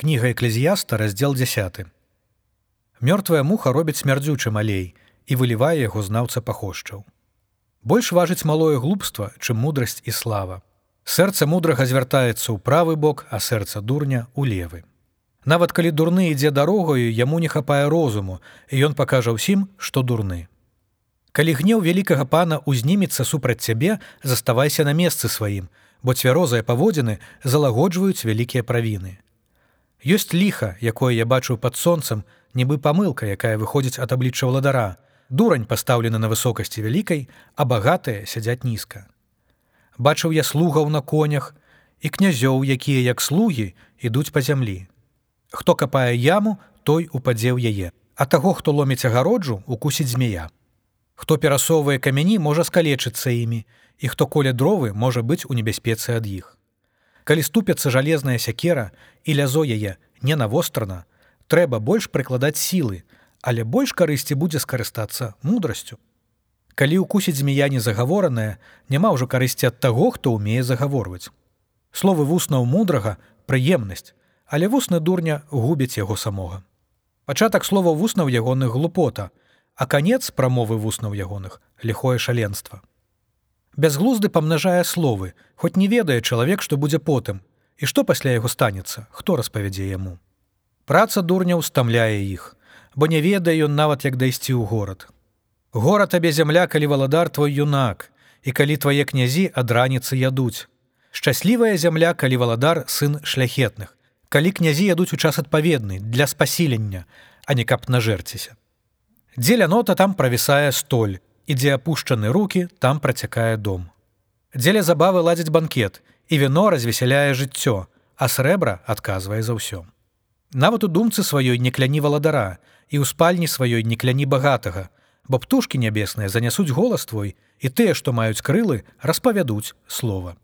кніга эклезіяста раздзел 10 мёртвая муха робіць смярдзючы малей і вылівае яго знаўца пахошчаў больш важыць малое глупства чым мудрасць і слава. Сэрца мудрага звяртаецца ў правы бок а сэрца дурня у левы. Нават калі дурны ідзе дарогаю яму не хапае розуму і ён пакажа ўсім што дурны. Калі гнеў вялікага пана узнімецца супраць цябе заставайся на месцы сваім бо цвярозыя паводзіны залагоджваюць вялікія правіны ёсць ліха якое я бачыў пад сонцам нібы памылка якая выходзіць ад аблічча ўладара дурань пастаўлена на высокасці вялікай а багатыя сядзяць нізка бачыў я слугаў на конях і князёў якія як слугі ідуць па зямлі Хто капае яму, той упадзе ў яе. А таго, хто ломіць агароджу, укусіць змея. Хто перасоўвае камяні, можа скалечыцца імі, і хто коля дровы можа быць у небяспецы ад іх. Калі ступяцца жалезная сякера і лязо яе не навострана, трэба больш прыкладаць сілы, але больш карысці будзе скарыстацца мудрасцю. Калі укусіць змея незагавораная, няма ўжо карысці ад таго, хто ўмее загаворваць. Словы вуснаў мудрага прыемнасць, але вусны дурня губіць яго самога. Пачатак слова вуснаў ягоных глупота, а канец прамовы вуснаў ягоных ліхое шаленства. Бязглузды памнажае словы, хоць не ведае чалавек, што будзе потым, і што пасля яго станецца, хто распавядзе яму. Праца дурняў стамляе іх, бо не ведае ён нават як дайсці ў горад. Гора табе зямля, калі валадар твой юнак, і калі твае князі ад раніцы ядуць. Шчаслівая зямля, калі валадар сын шляхетных, калі князі ядуць у час адпаведны для спасілення, а не каб нажэрціся. Дзеля нота там правісае столь, і дзе апушчаны руки, там працякае дом. Дзеля забавы ладзіць банкет, і віно развесяляе жыццё, а срэбра адказвае за ўсё. Нават у думцы сваёй не кляні валадара і ў спальні сваёй не кляні багатага, бо птушкі нябесныя занясуць голас твой, і тыя, што маюць крылы, распавядуць слова.